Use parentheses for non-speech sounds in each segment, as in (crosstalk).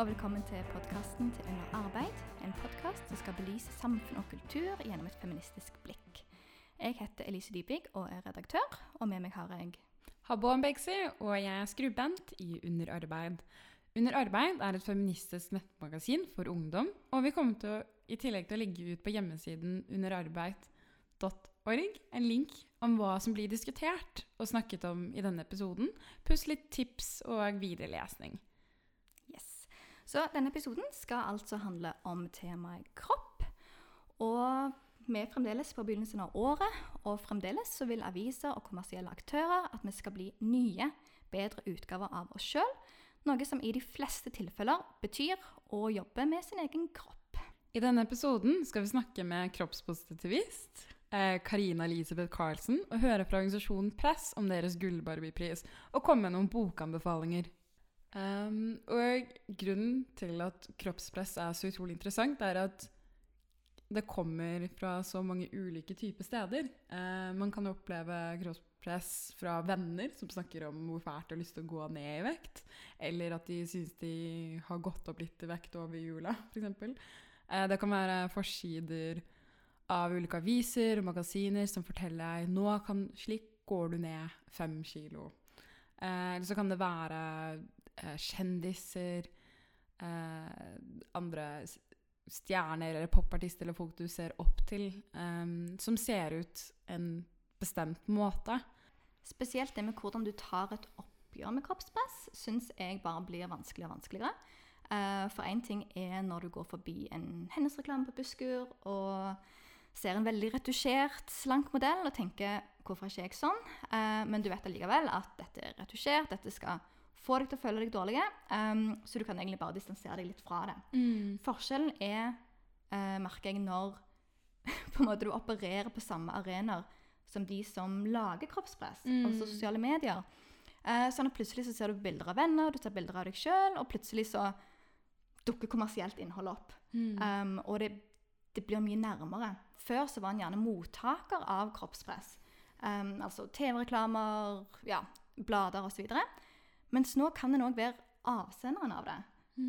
og velkommen til podkasten til Under arbeid. En podkast som skal belyse samfunn og kultur gjennom et feministisk blikk. Jeg heter Elise Dybvig og er redaktør, og med meg har jeg Habboam Begsi, og jeg er skribent i Under arbeid. Under arbeid er et feministisk nettmagasin for ungdom, og vi kommer til å, i tillegg til å legge ut på hjemmesiden underarbeid.org en link om hva som blir diskutert og snakket om i denne episoden, pluss litt tips og videre lesning. Så denne episoden skal altså handle om temaet kropp. Og vi er fremdeles på begynnelsen av året, og fremdeles så vil aviser og kommersielle aktører at vi skal bli nye, bedre utgaver av oss sjøl. Noe som i de fleste tilfeller betyr å jobbe med sin egen kropp. I denne episoden skal vi snakke med kroppspositivist eh, Karina Elisabeth Carlsen og høre fra organisasjonen Press om deres Gull-Barbie-pris, og komme med noen bokanbefalinger. Um, og grunnen til at kroppspress er så utrolig interessant, er at det kommer fra så mange ulike typer steder. Uh, man kan oppleve kroppspress fra venner som snakker om hvor fælt de har lyst til å gå ned i vekt, eller at de syns de har gått opp litt i vekt over jula, f.eks. Uh, det kan være forsider av ulike aviser og magasiner som forteller deg nå kan, slik går du ned fem kilo. Uh, eller så kan det være kjendiser, eh, andre stjerner eller popartister eller folk du ser opp til, eh, som ser ut en bestemt måte. Spesielt det med hvordan du tar et oppgjør med kroppspress, syns jeg bare blir vanskeligere og vanskeligere. Eh, for én ting er når du går forbi en Hennes-reklame på Buskur og ser en veldig retusjert, slank modell og tenker 'hvorfor er ikke jeg sånn?' Eh, men du vet allikevel at dette er retusjert, dette skal få deg til å føle deg dårlig, um, så du kan egentlig bare distansere deg litt fra det. Forskjellen er, uh, merker jeg, når (laughs) på en måte du opererer på samme arenaer som de som lager kroppspress, altså sosiale medier. Uh, sånn at plutselig så ser du bilder av venner, du tar bilder av deg sjøl, og plutselig så dukker kommersielt innhold opp. Um, og det, det blir mye nærmere. Før så var en gjerne mottaker av kroppspress. Um, altså TV-reklamer, ja, blader osv. Mens nå kan en òg være avsenderen av det.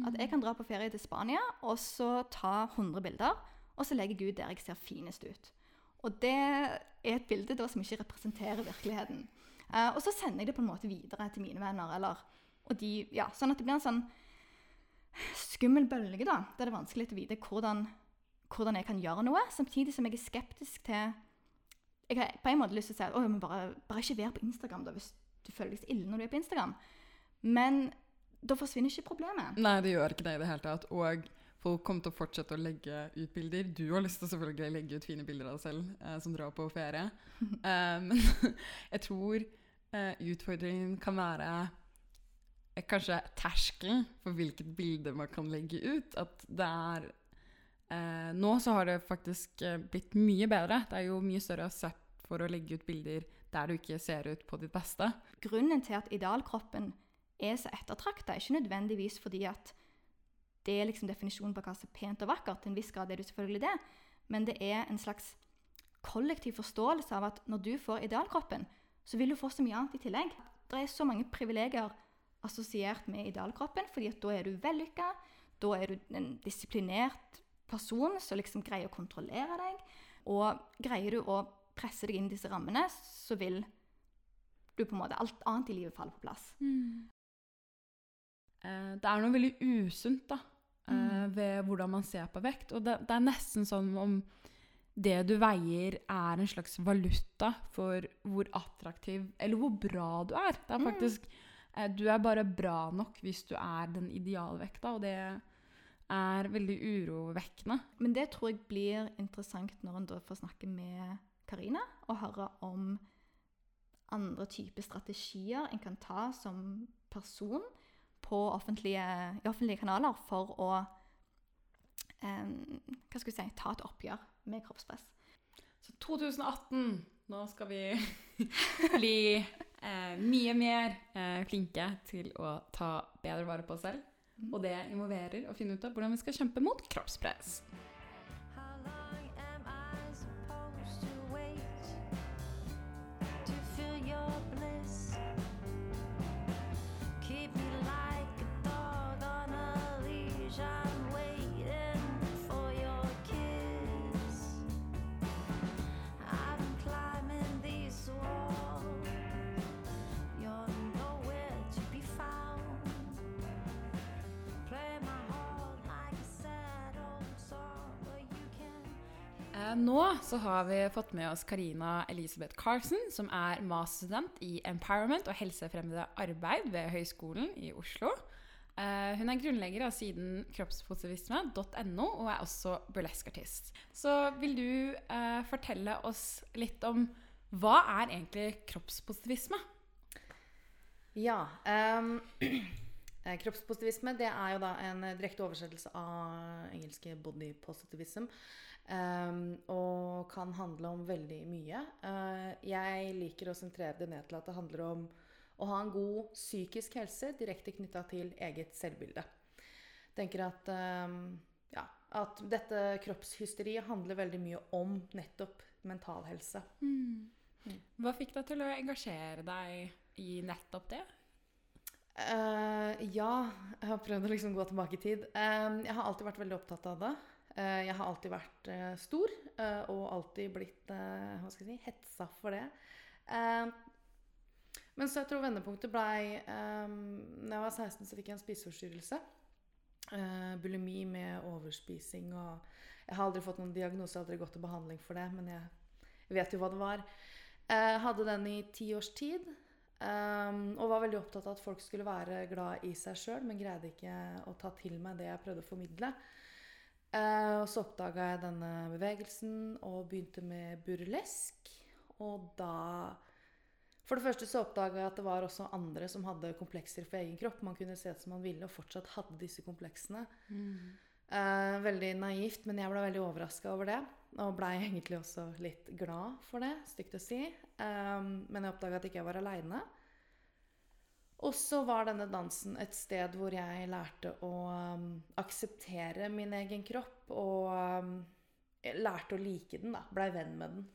At jeg kan dra på ferie til Spania og så ta 100 bilder, og så legger jeg ut der jeg ser finest ut. Og det er et bilde da som ikke representerer virkeligheten. Uh, og så sender jeg det på en måte videre til mine venner. Eller, og de, ja, sånn at det blir en sånn skummel bølge, da, der det er vanskelig å vite hvordan, hvordan jeg kan gjøre noe, samtidig som jeg er skeptisk til Jeg har på en måte lyst til å si at bare, bare ikke vær på Instagram da, hvis du så ille når du er på Instagram. Men da forsvinner ikke problemet. Nei, det gjør ikke det i det hele tatt. Og folk kommer til å fortsette å legge ut bilder. Du har lyst til å selvfølgelig legge ut fine bilder av deg selv eh, som drar på ferie. (laughs) Men um, (laughs) jeg tror eh, utfordringen kan være eh, kanskje terskelen for hvilket bilde man kan legge ut. At det er eh, Nå så har det faktisk eh, blitt mye bedre. Det er jo mye større aksept for å legge ut bilder der du ikke ser ut på ditt beste. Grunnen til at idealkroppen er så ettertrakta, er ikke nødvendigvis fordi at det er liksom definisjonen på hva som er pent og vakkert. Til en viss grad er det selvfølgelig det. Men det er en slags kollektiv forståelse av at når du får idealkroppen, så vil du få så mye annet i tillegg. Det er så mange privilegier assosiert med idealkroppen, fordi at da er du vellykka, da er du en disiplinert person som liksom greier å kontrollere deg. Og greier du å presse deg inn i disse rammene, så vil du på en måte Alt annet i livet falle på plass. Eh, det er noe veldig usunt da, eh, ved hvordan man ser på vekt. Og det, det er nesten sånn om det du veier, er en slags valuta for hvor attraktiv eller hvor bra du er. Det er faktisk eh, Du er bare bra nok hvis du er den idealvekta, og det er veldig urovekkende. Men det tror jeg blir interessant når en da får snakke med Karina og høre om andre typer strategier en kan ta som person offentlige, i offentlige kanaler for å um, hva skal vi si, ta et oppgjør med kroppspress. Så 2018, nå skal vi (laughs) bli eh, mye mer eh, flinke til å ta bedre vare på oss selv. Og det involverer å finne ut av hvordan vi skal kjempe mot kroppspress. Nå så har vi fått med oss Karina Elisabeth Carlsen, som er masterstudent i empowerment og helsefremmede arbeid ved Høgskolen i Oslo. Eh, hun er grunnlegger av siden kroppspositivisme.no og er også burleskartist. Så vil du eh, fortelle oss litt om hva er egentlig kroppspositivisme? Ja. (clears throat) eh, kroppspositivisme det er jo da en eh, direkte oversettelse av engelske body positivism. Ehm, og kan handle om veldig mye. Uh, jeg liker å sentrere det ned til at det handler om å ha en god psykisk helse direkte knytta til eget selvbilde. Tenker at, um, ja, at dette kroppshysteriet handler veldig mye om nettopp mental helse. Hva fikk deg til å engasjere deg i nettopp det? Uh, ja, jeg har prøvd å liksom gå tilbake i tid. Uh, jeg har alltid vært veldig opptatt av det. Eh, jeg har alltid vært eh, stor, eh, og alltid blitt hva skal jeg si, hetsa for det. Men så jeg tror vendepunktet blei Når jeg var 16, så fikk jeg en spiseforstyrrelse. Bulimi med overspising og Jeg har aldri fått noen diagnose, aldri gått til behandling for det, men jeg vet jo hva det var. Jeg hadde den i ti års tid. Um, og var veldig opptatt av at folk skulle være glad i seg sjøl, men greide ikke å ta til meg det jeg prøvde å formidle. Eh, og så oppdaga jeg denne bevegelsen og begynte med burlesk. Og da For det første så oppdaga jeg at det var også andre som hadde komplekser for egen kropp. Man kunne se ut som man ville, og fortsatt hadde disse kompleksene. Eh, veldig naivt, men jeg ble veldig overraska over det. Og blei egentlig også litt glad for det, stygt å si. Eh, men jeg oppdaga at jeg ikke var aleine. Og så var denne dansen et sted hvor jeg lærte å um, akseptere min egen kropp. Og um, lærte å like den, da. Blei venn med den.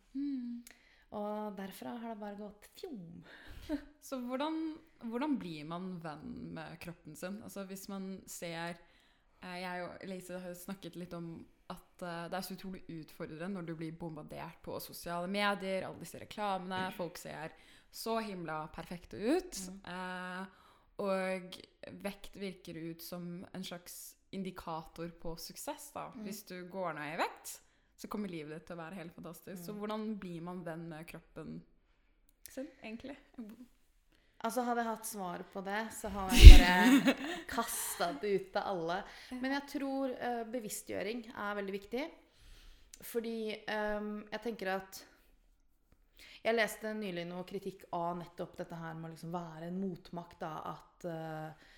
Og derfra har det bare gått fjom. (laughs) Så hvordan, hvordan blir man venn med kroppen sin? Altså hvis man ser eh, Jeg og Lise har snakket litt om at eh, det er så utrolig utfordrende når du blir bombardert på sosiale medier, alle disse reklamene, folk ser så himla perfekte ut. Eh, og vekt virker ut som en slags indikator på suksess. da. Hvis du går ned i vekt, så kommer livet ditt til å være helt fantastisk. Så hvordan blir man venn med kroppen sin, egentlig? Altså Hadde jeg hatt svar på det, så hadde jeg bare (laughs) kasta det ut til alle. Men jeg tror uh, bevisstgjøring er veldig viktig. Fordi um, jeg tenker at Jeg leste nylig noe kritikk av nettopp dette her med å liksom være en motmakt. da, At uh,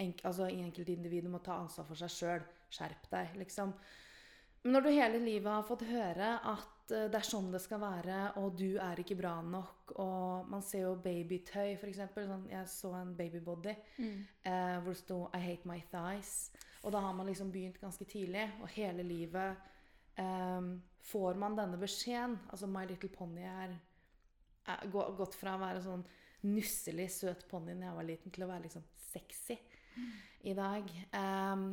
enk, altså, enkeltindividet må ta ansvar for seg sjøl. Skjerp deg, liksom. Men når du hele livet har fått høre at eh, det er sånn det skal være, og du er ikke bra nok, og man ser jo babytøy, f.eks. Sånn, jeg så en babybody eh, hvor det sto 'I hate my thighs'. Og da har man liksom begynt ganske tidlig, og hele livet eh, får man denne beskjeden. Altså My Little Pony er, er gått fra å være sånn nusselig, søt ponni da jeg var liten, til å være liksom sexy i dag. Eh,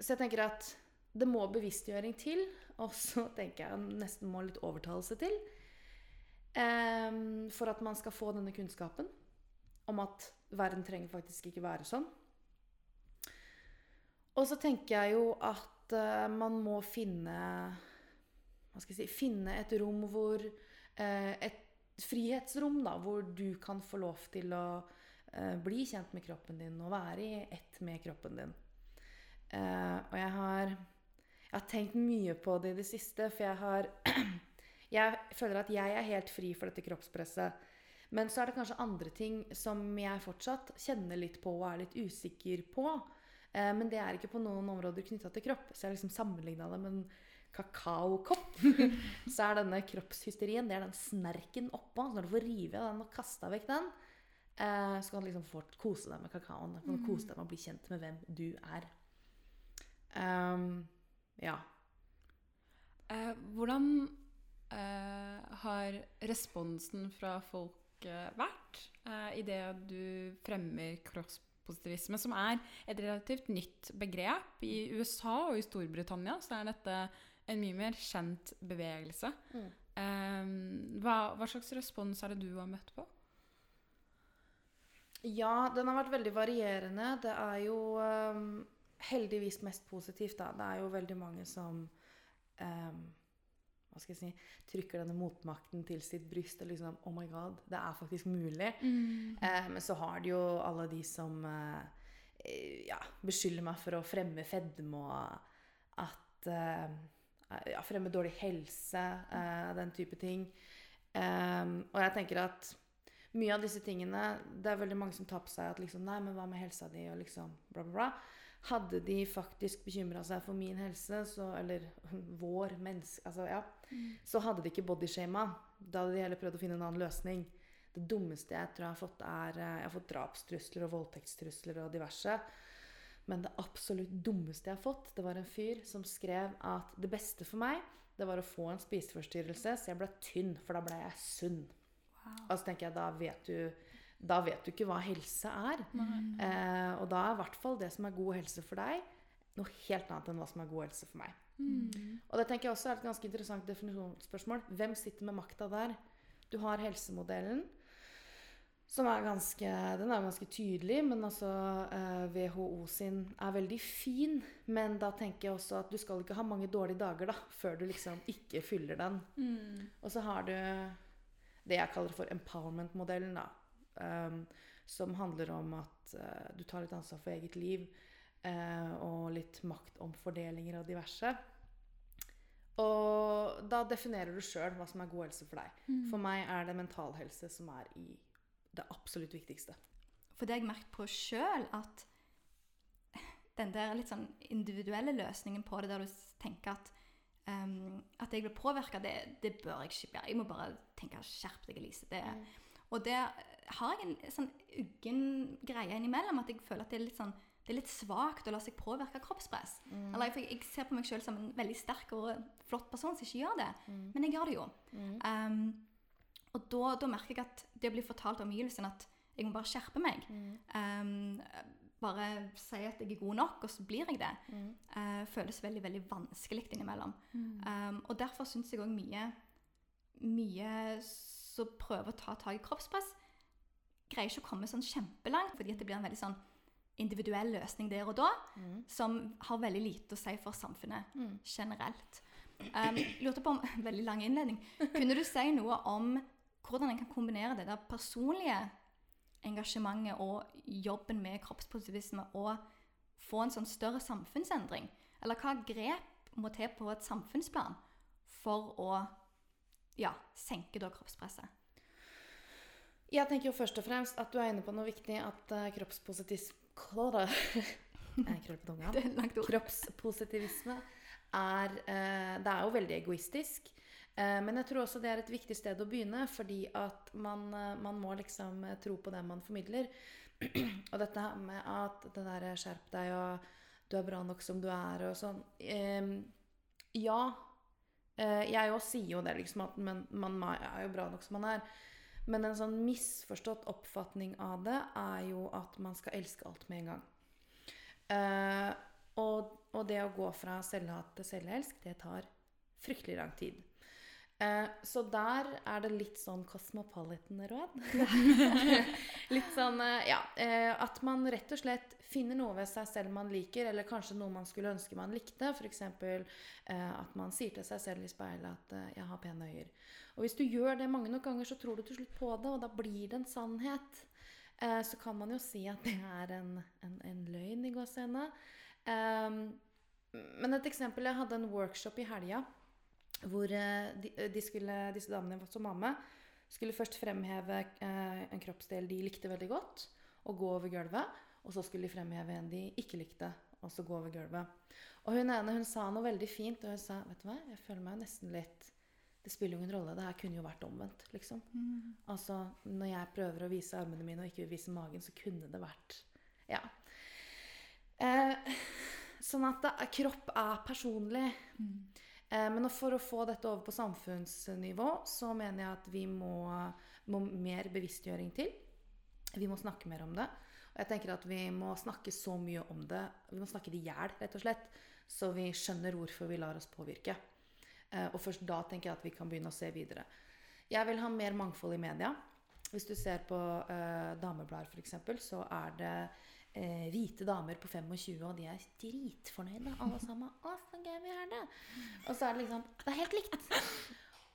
så jeg tenker at det må bevisstgjøring til, og så tenker jeg nesten må litt overtalelse til. Um, for at man skal få denne kunnskapen om at verden trenger faktisk ikke være sånn. Og så tenker jeg jo at uh, man må finne Hva skal jeg si Finne et rom hvor eh, Et frihetsrom, da, hvor du kan få lov til å eh, bli kjent med kroppen din og være i ett med kroppen din. Eh, og jeg har, jeg har tenkt mye på det i det siste, for jeg har (clears throat) Jeg føler at jeg er helt fri for dette kroppspresset. Men så er det kanskje andre ting som jeg fortsatt kjenner litt på og er litt usikker på. Men det er ikke på noen områder knytta til kropp. Så jeg har liksom sammenligna det med en kakaokopp. (laughs) så er denne kroppshysterien det er den snerken oppå. Så når du får rive av den og kasta vekk den, eh, så kan du liksom få kose deg med kakaoen. Du kan du kose deg med å bli kjent med hvem du er. Um, ja. Eh, hvordan eh, har responsen fra folk eh, vært eh, i det du fremmer kroppspositivisme, som er et relativt nytt begrep? I USA og i Storbritannia så er dette en mye mer kjent bevegelse. Mm. Um, hva, hva slags respons er det du har møtt på? Ja, den har vært veldig varierende. Det er jo um, heldigvis mest positivt, da. Det er jo veldig mange som um, Hva skal jeg si Trykker denne motmakten til sitt bryst og liksom Oh my god, det er faktisk mulig. Eh, men så har det jo alle de som eh, ja, beskylder meg for å fremme fedme og at eh, Ja, fremme dårlig helse, eh, den type ting. Ehm, og jeg tenker at mye av disse tingene Det er veldig mange som tar på seg at liksom Nei, men hva med helsa di? Og liksom bla, bla, bla. Hadde de faktisk bekymra seg for min helse, så, eller (laughs) vår menneske Altså, ja. Så hadde de ikke bodyshama. Da hadde de heller prøvd å finne en annen løsning. Det dummeste jeg tror jeg har fått, er eh, Jeg har fått drapstrusler og voldtektstrusler og diverse. Men det absolutt dummeste jeg har fått, det var en fyr som skrev at det beste for meg, det var å få en spiseforstyrrelse, så jeg ble tynn, for da ble jeg sunn. Og så tenker jeg, da vet du da vet du ikke hva helse er. Eh, og da er i hvert fall det som er god helse for deg, noe helt annet enn hva som er god helse for meg. Og det tenker jeg også er et ganske interessant definisjonsspørsmål. Hvem sitter med makta der? Du har helsemodellen, som er ganske Den er ganske tydelig, men altså eh, WHO sin er veldig fin. Men da tenker jeg også at du skal ikke ha mange dårlige dager da, før du liksom ikke fyller den. Og så har du det jeg kaller for empowerment-modellen, da. Um, som handler om at uh, du tar litt ansvar for eget liv. Uh, og litt maktomfordelinger og diverse. Og da definerer du sjøl hva som er god helse for deg. For meg er det mental helse som er i det absolutt viktigste. For det har jeg merket på sjøl, at den der litt sånn individuelle løsningen på det, der du tenker at um, at jeg blir påvirka, det, det bør jeg ikke gjøre. Jeg må bare tenke 'skjerp deg, Elise'. Det, Og der har jeg en sånn uggen greie innimellom, at jeg føler at det er litt sånn det er litt svakt å la seg påvirke av kroppspress. Eller jeg, jeg ser på meg sjøl som en veldig sterk og flott person som ikke gjør det. Men jeg gjør det jo. Um, og da, da merker jeg at det å bli fortalt av omgivelsene at jeg må bare skjerpe meg. Um, bare si at jeg er god nok, og så blir jeg det. eh, føles veldig veldig vanskelig innimellom. Um, og derfor syns jeg òg mye mye som prøver å ta tak i kroppspress, greier ikke å komme sånn kjempelangt, fordi at det blir en veldig sånn individuell løsning der og da, som har veldig lite å si for samfunnet generelt. Um, lurte på om, (laughs) Veldig lang innledning. Kunne du si noe om hvordan en kan kombinere det der personlige engasjementet og jobben med kroppspositivisme og få en sånn større samfunnsendring? Eller hva grep må til på et samfunnsplan for å ja, senke da kroppspresset? Jeg tenker jo først og fremst at du er inne på noe viktig, at uh, (laughs) langt ord. Kroppspositivisme er eh, Det er jo veldig egoistisk. Eh, men jeg tror også det er et viktig sted å begynne, fordi at man, eh, man må liksom eh, tro på det man formidler. (clears throat) og dette her med at det derre skjerp deg, og du er bra nok som du er, og sånn eh, Ja. Jeg òg sier jo det, liksom, at man, man er jo bra nok som man er. Men en sånn misforstått oppfatning av det er jo at man skal elske alt med en gang. Og, og det å gå fra selvhat til selvelsk, det tar fryktelig lang tid. Eh, så der er det litt sånn cosmopolitan-råd. (laughs) litt sånn, eh, ja eh, At man rett og slett finner noe ved seg selv man liker, eller kanskje noe man skulle ønske man likte. F.eks. Eh, at man sier til seg selv i speilet at eh, 'jeg har pene øyer'. Og hvis du gjør det mange nok ganger, så tror du til slutt på det, og da blir det en sannhet. Eh, så kan man jo si at det er en, en, en løgn i gåsehendene. Um, men et eksempel Jeg hadde en workshop i helga hvor eh, de, de skulle, disse damene som var med, skulle først fremheve eh, en kroppsdel de likte veldig godt, og gå over gulvet. Og så skulle de fremheve en de ikke likte, og så gå over gulvet. Og hun ene hun sa noe veldig fint, og hun sa vet du hva, jeg føler meg nesten litt Det spiller jo ingen rolle. Det her kunne jo vært omvendt, liksom. Altså, når jeg prøver å vise armene mine og ikke vil vise magen, så kunne det vært Ja. Eh, sånn at det, kropp er personlig. Eh, men for å få dette over på samfunnsnivå, så mener jeg at vi må, må mer bevisstgjøring til. Vi må snakke mer om det. Og jeg tenker at vi må snakke så mye om det. Vi må snakke det i hjel, rett og slett. Så vi skjønner hvorfor vi lar oss påvirke. Eh, og først da tenker jeg at vi kan begynne å se videre. Jeg vil ha mer mangfold i media. Hvis du ser på uh, dameblader f.eks., så er det eh, hvite damer på 25, og de er dritfornøyde, alle sammen. Å, så gøy vi har det. Og så er det liksom Det er helt likt.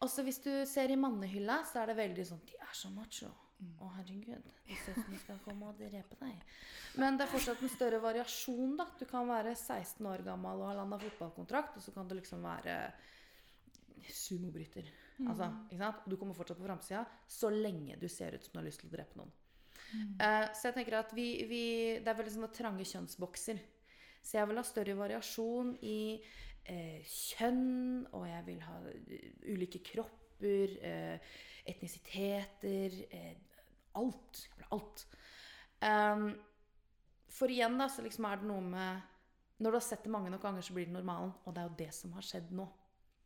Og så hvis du ser i mannehylla, så er det veldig sånn De er så macho. Å, herregud. De ser ut som de skal komme og drepe deg. Men det er fortsatt en større variasjon, da. Du kan være 16 år gammel og ha landa fotballkontrakt, og så kan du liksom være sumobryter. Altså, ikke sant? Du kommer fortsatt på framsida så lenge du ser ut som du har lyst til å drepe noen. Eh, så jeg tenker at vi, vi Det er veldig sånne trange kjønnsbokser. Så jeg vil ha større variasjon i uh, kjønn, og jeg vil ha eh, ulike kropper, uh, etnisiteter Alt. Alt. Um, for igjen, da, så liksom er det noe med Når du har sett det mange nok ganger, så blir det normalen. Og det er jo det som har skjedd nå.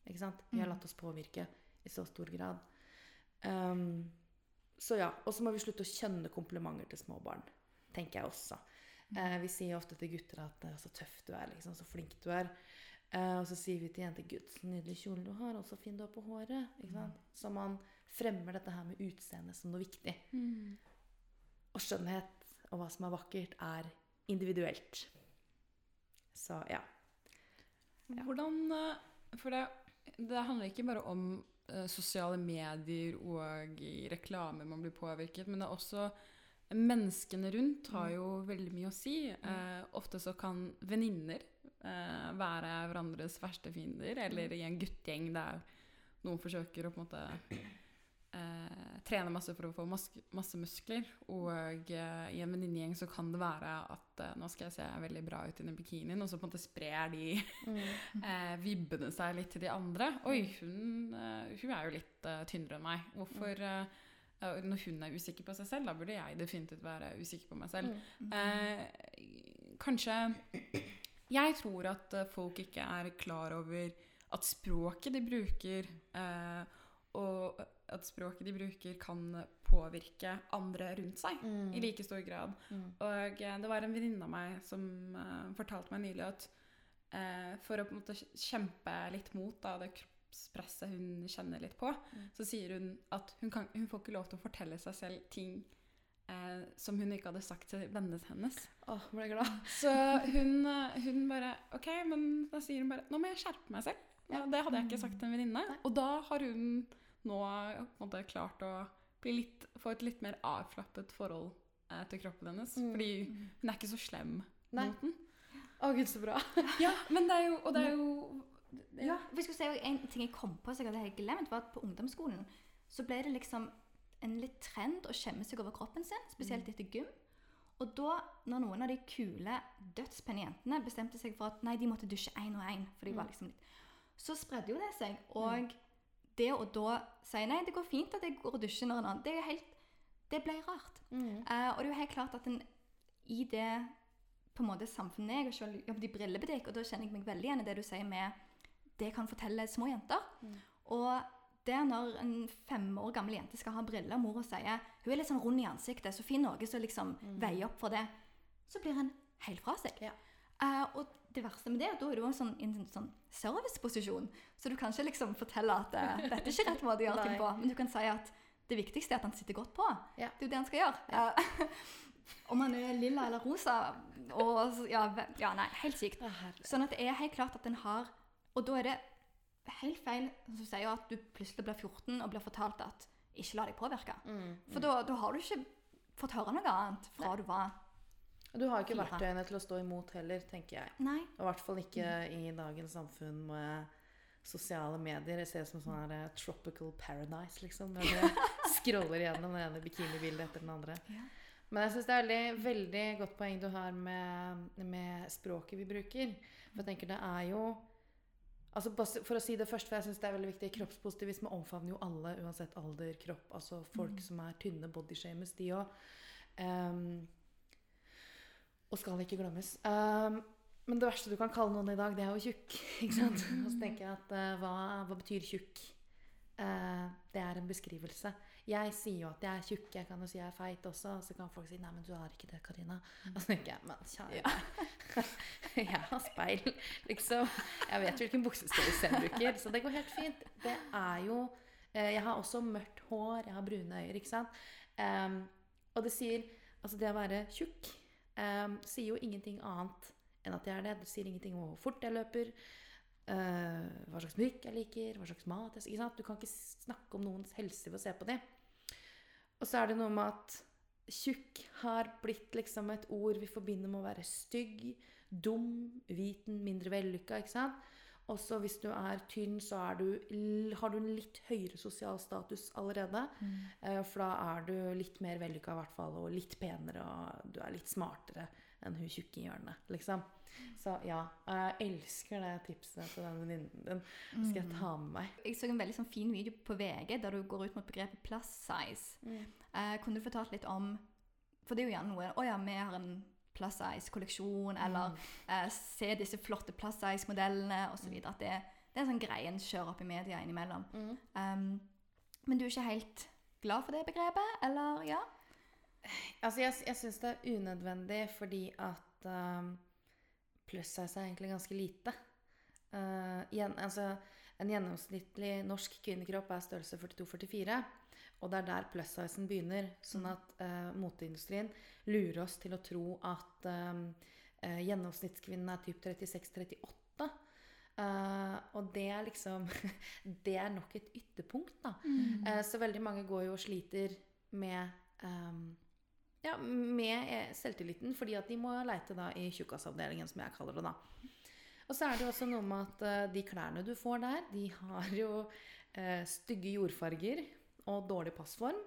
Ikke sant? Vi har latt oss påvirke i så stor grad. Ehm, så ja. Og så må vi slutte å kjønne komplimenter til små barn. Tenker jeg også. Eh, vi sier ofte til gutter at eh, 'så tøff du er', liksom, 'så flink du er'. Eh, og så sier vi til jenter 'gud, så nydelig kjole du har', og 'så fin du er på håret'. Sant? Så man fremmer dette her med utseende som noe viktig. Og skjønnhet og hva som er vakkert, er individuelt. Så ja. Hvordan eh, For det, det handler ikke bare om sosiale medier og i reklamer man blir påvirket, men det er også Menneskene rundt har jo veldig mye å si. Eh, ofte så kan venninner eh, være hverandres verste fiender, eller i en guttegjeng der noen forsøker å på en måte eh, trene masse for å få maske, masse muskler. Og eh, i en venninnegjeng så kan det være at eh, nå skal jeg se veldig bra ut i den bikinien, og så på en måte sprer de (laughs) eh, vibbene seg litt til de andre. Oi, hun, eh, hun er jo litt eh, tynnere enn meg. Hvorfor eh, Når hun er usikker på seg selv, da burde jeg definitivt være usikker på meg selv. Eh, kanskje Jeg tror at folk ikke er klar over at språket de bruker, eh, og at språket de bruker, kan påvirke andre rundt seg i like stor grad. Og eh, det var en venninne av meg som uh, fortalte meg nylig at uh, for å på en måte kjempe litt mot da, det kroppspresset hun kjenner litt på, så sier hun at hun, kan, hun får ikke lov til å fortelle seg selv ting eh, som hun ikke hadde sagt til vennene hennes. Åh, ble glad. (laughs) Så hun, hun bare OK, men da sier hun bare Nå må jeg skjerpe meg selv. Ja, det hadde jeg ikke sagt til en venninne. Og da har hun nå måte klart å bli litt, få et litt mer avslappet forhold eh, til kroppen hennes. Fordi hun er ikke så slem Nei. mot den. Å, gud, så bra. (laughs) Ja, men det er jo Og det er jo Ja, vi skulle si En ting jeg kom på som jeg hadde helt glemt, var at på ungdomsskolen så ble det liksom en litt trend å skjemme seg over kroppen sin, spesielt etter gym. Og da, når noen av de kule, dødspenne jentene bestemte seg for at nei, de måtte dusje én og én, for de var liksom litt Så spredde jo det seg. Og det å da si nei, det går fint at jeg går og dusjer når en annen, det er helt Det ble rart. Eh, og det er jo helt klart at en i det på en måte samfunnet jeg og selv jobbet i brillebutikk, og da kjenner jeg meg veldig igjen i det du sier med det kan fortelle små jenter. Og det når en fem år gammel jente skal ha briller, og mora sier hun er litt sånn rund i ansiktet, så finn noe som liksom veier opp for det, så blir en helt fra seg. Ja. Eh, og det verste med det, da er du også sånn, i en sånn serviceposisjon, så du kan ikke liksom fortelle at uh, (laughs) dette er ikke rett måte å gjøre ting på, men du kan si at det viktigste er at han sitter godt på. Ja. Det er jo det han skal gjøre. Ja. (laughs) om han er lilla eller rosa, og ja, ja nei, helt sykt. Sånn at det er helt klart at en har Og da er det helt feil som du sier at du plutselig blir 14 og blir fortalt at ikke la deg påvirke. Mm, For da, da har du ikke fått høre noe annet fra du var Du har ikke Fire. verktøyene til å stå imot heller, tenker jeg. Nei. Og i hvert fall ikke i dagens samfunn med sosiale medier. Det ser ut som sånn her eh, tropical paradise, liksom. Når du (laughs) scroller gjennom det ene bikinibildet etter den andre. Ja. Men jeg syns det er veldig, veldig godt poeng du har med, med språket vi bruker. For jeg tenker det er jo Altså For å si det først, for jeg synes det er veldig viktig Kroppspositivisme omfavner jo alle, uansett alder, kropp. Altså folk som er tynne, bodyshames, de òg. Og skal ikke glemmes. Um, men det verste du kan kalle noen i dag, det er jo tjukk. (laughs) ikke sant? (laughs) Og så tenker jeg at uh, hva, hva betyr tjukk? Uh, det er en beskrivelse. Jeg sier jo at jeg er tjukk, jeg kan jo si jeg er feit også. Og så kan folk si 'nei, men du har ikke det, Karina'. Og så tenker jeg 'men kjære (laughs) Jeg har speil', liksom. Jeg vet hvilken buksestørrelse jeg bruker, så det går helt fint. Det er jo uh, Jeg har også mørkt hår, jeg har brune øyne, ikke sant. Um, og det sier Altså, det å være tjukk em, sier jo ingenting annet enn at jeg er det. Det sier ingenting om hvor fort jeg løper, uh, hva slags musikk jeg liker, hva slags mat jeg sant? Du kan ikke snakke om noens helse ved å se på dem. Og så er det noe med at tjukk har blitt liksom et ord vi forbinder med å være stygg, dum, viten, mindre vellykka, ikke sant? Også hvis du er tynn, så er du, har du en litt høyere sosial status allerede. Mm. For da er du litt mer vellykka i hvert fall, og litt penere, og du er litt smartere enn hun tjukke i hjørnet, liksom. Så ja, jeg elsker det tipset til den venninnen din. Skal jeg ta med meg. Jeg så en veldig sånn fin video på VG der du går ut mot begrepet plus size. Eh, kunne du fortalt litt om For det er jo gjerne noe Å ja, vi har en plus size-kolleksjon, eller eh, se disse flotte plus size-modellene osv. At det, det er en sånn greie en kjører opp i media innimellom. Um, men du er ikke helt glad for det begrepet, eller ja? Altså, jeg, jeg syns det er unødvendig fordi at um, plus size er egentlig ganske lite. Uh, igjen, altså, en gjennomsnittlig norsk kvinnekropp er størrelse 42-44. Og det er der pluss-sizen begynner. Sånn at uh, moteindustrien lurer oss til å tro at um, uh, gjennomsnittskvinnen er typ 36-38. Uh, og det er liksom (laughs) Det er nok et ytterpunkt, da. Eh, så veldig mange går jo og sliter med um, ja, med selvtilliten, fordi at de må leite da i tjukkasavdelingen, som jeg kaller det. da. Og så er det jo også noe med at de klærne du får der, de har jo eh, stygge jordfarger og dårlig passform.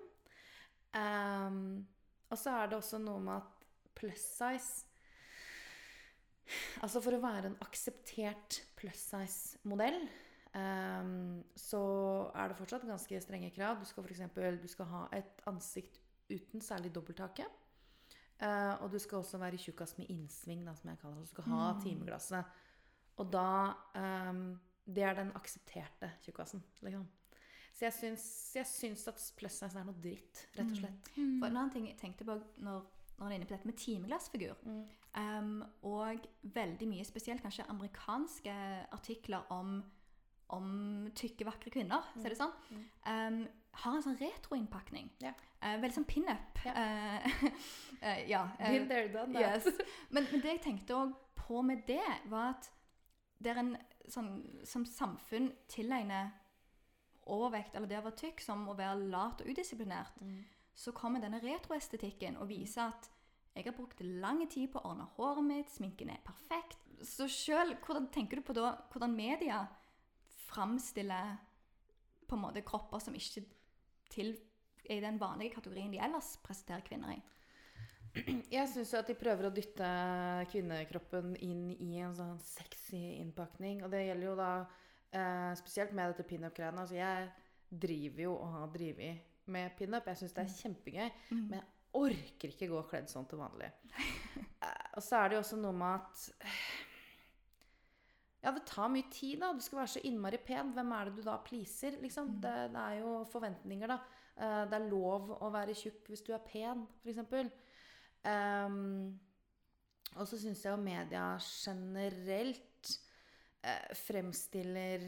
Um, og så er det også noe med at plus size Altså for å være en akseptert plus size-modell, um, så er det fortsatt ganske strenge krav. Du skal f.eks. du skal ha et ansikt uten særlig dobbelthake. Uh, og du skal også være tjukkas med innsving, da, som jeg kaller det. Du skal ha timeglasset. Og da um, Det er den aksepterte tjukkasen, liksom. Så jeg syns, jeg syns at plus size er noe dritt, rett og slett. For en annen ting jeg tenkte på når, når jeg er inne på dette med timeglassfigur, um, og veldig mye spesielt kanskje amerikanske artikler om, om tykke, vakre kvinner, så er det sånn, um, har en sånn retroinnpakning. Yeah. Uh, veldig sånn pin-up. Uh, uh, (laughs) eh, ja. eh, Been there, done that. Yes. Men, men det jeg tenkte òg på med det, var at det er en sånn som samfunn tilegner overvekt, eller det å være tykk, som å være lat og udisiplinert, så kommer denne retroestetikken og viser at jeg har brukt lang tid på å ordne håret mitt, sminken er perfekt. Så sjøl, hvordan tenker du på da hvordan media framstiller på en måte kropper som ikke til, er i den vanlige kategorien de ellers presenterer kvinner i? (clears throat) Jeg syns at de prøver å dytte kvinnekroppen inn i en sånn sexy innpakning. Og det gjelder jo da eh, spesielt med dette pinup-greiene. Altså jeg driver jo og har drevet med pinup. Jeg syns det er kjempegøy. Men jeg orker ikke gå kledd sånn til vanlig. uh, og så er det jo også noe med at eh, Ja, det tar mye tid, da. Du skal være så innmari pen. Hvem er det du da pleaser? Liksom? Det, det er jo forventninger, da. Uh, det er lov å være tjukk hvis du er pen, f.eks. Um, og så syns jeg jo media generelt eh, fremstiller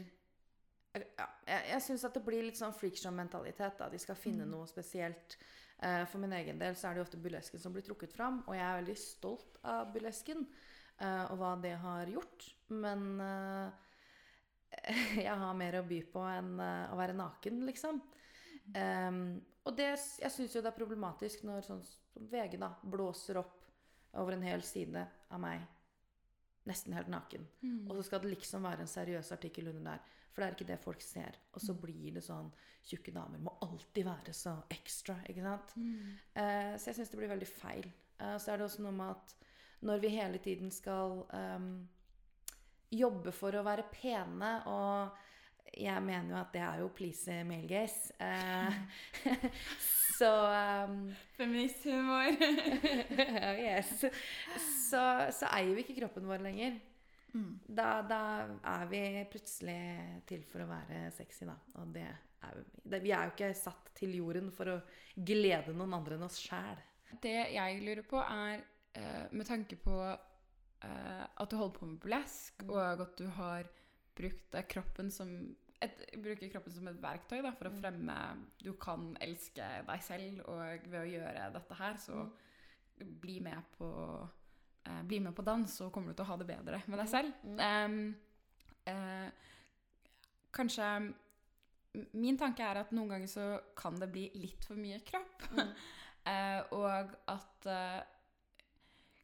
eh, ja, Jeg, jeg syns at det blir litt sånn freakshow-mentalitet. da De skal finne noe spesielt. Eh, for min egen del så er det jo ofte burlesken som blir trukket fram. Og jeg er veldig stolt av burlesken eh, og hva det har gjort. Men eh, (laughs) jeg har mer å by på enn eh, å være naken, liksom. Um, og det, jeg syns jo det er problematisk når sånn som VG da blåser opp over en hel side av meg nesten helt naken. Og så skal det liksom være en seriøs artikkel under der. For det er ikke det folk ser. Og så blir det sånn Tjukke damer må alltid være så ekstra, ikke sant? Eh, så jeg syns det blir veldig feil. Eh, så er det også noe med at når vi hele tiden skal um, jobbe for å være pene og jeg mener jo at det er jo please male gaze. Uh, (laughs) så um, Feministhumor. (laughs) yes. så, så eier vi ikke kroppen vår lenger. Da, da er vi plutselig til for å være sexy, da. Og det er, vi- vi er jo ikke satt til jorden for å glede noen andre enn oss sjæl. Det jeg lurer på, er uh, med tanke på uh, at du holder på med burlesk, og at du har brukt kroppen som et, bruker kroppen som et verktøy da, for å fremme Du kan elske deg selv, og ved å gjøre dette her, så bli med på eh, bli med på dans, så kommer du til å ha det bedre med deg selv. Mm. Um, eh, kanskje Min tanke er at noen ganger så kan det bli litt for mye kropp. Mm. (laughs) Eh, og at eh,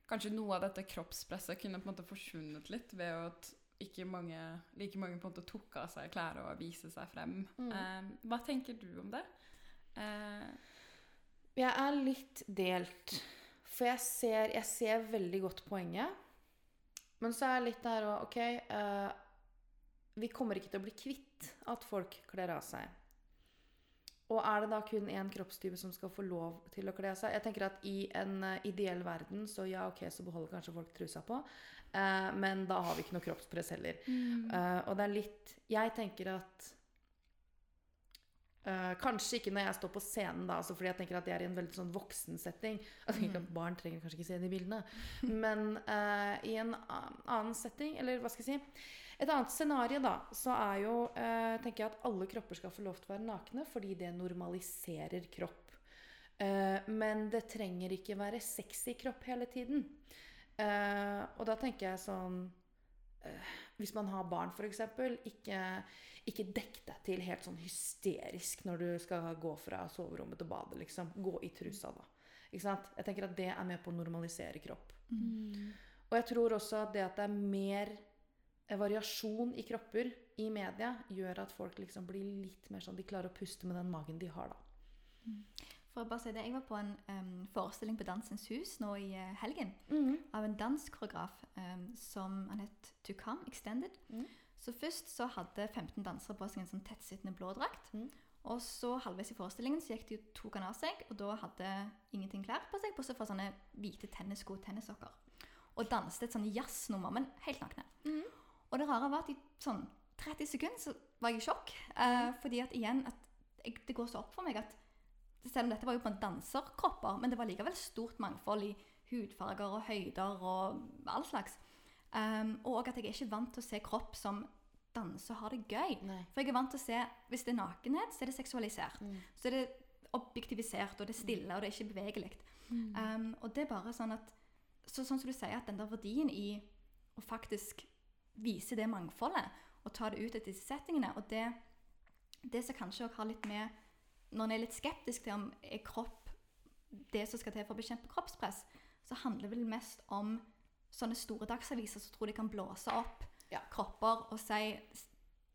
kanskje noe av dette kroppspresset kunne på en måte forsvunnet litt ved at ikke mange, like mange på en måte tok av seg klær og viste seg frem. Mm. Eh, hva tenker du om det? Eh, Jeg er litt delt. For jeg ser, jeg ser veldig godt poenget. Men så er jeg litt der òg OK eh, Vi kommer ikke til å bli kvitt at folk kler av seg. Og er det da kun én kroppstype som skal få lov til å kle seg? Jeg tenker at I en eh, ideell verden så ja, ok, så beholder kanskje folk trusa på. Eh, men da har vi ikke noe kroppspress heller. Eh, og det er litt Jeg tenker at eh, Kanskje ikke når jeg står på scenen, da, altså fordi jeg tenker at det er i en veldig sånn voksensetting. Jeg tenker at Barn trenger kanskje ikke se de bildene. Men eh, i en annen setting, eller hva skal jeg si Et annet scenario, da, så er jo eh, tenker jeg at alle kropper skal få lov til å være nakne fordi det normaliserer kropp. Eh, men det trenger ikke være sexy kropp hele tiden. Eh, og da tenker jeg sånn eh, Hvis man har barn, f.eks., ikke, ikke dekk deg til helt sånn hysterisk når du skal gå fra soverommet til badet. liksom. Gå i trusa, da. Ikke sant? Jeg tenker at det er med på å normalisere kropp. Og jeg tror også at det at det er mer variasjon i kropper i media, gjør at folk liksom blir litt mer sånn De klarer å puste med den magen de har, da. For å bare si det, Jeg var på en um, forestilling på Dansens Hus nå i eh, helgen Mhm. av en danskoreograf um, som han het Tukam Extended. Mm. Så først så hadde 15 dansere på seg en sånn tettsittende blå drakt. Mm. Og så halvveis i forestillingen så gikk de tok han av seg, og da hadde ingenting klær på seg, bortsett fra sånne hvite tennissko tennissokker. Og danset et sånn jazznummer, men helt nakne. Mhm. Og det rare var at i sånn 30 sekunder så var jeg i sjokk. eh, fordi at igjen at jeg, det går så opp for meg at selv om dette var jo på en danserkropper, men det var likevel stort mangfold i hudfarger og høyder og all slags. Um, og at jeg er ikke vant til å se kropp som danser og har det gøy. Nei. For jeg er vant til å se, hvis det er nakenhet, så er det seksualisert. Mm. Så er det objektivisert, og det er stille, og det er ikke bevegelig. Um, og det er bare sånn at så, Sånn som du sier, at den der verdien i å faktisk vise det mangfoldet, og ta det ut etter disse settingene, og det, det som kanskje også har litt med Når en er litt skeptisk til om er kropp det som skal til for å bekjempe kroppspress, så handler det vel mest om sånne store dagsaviser som tror de kan blåse opp Ja. kropper og si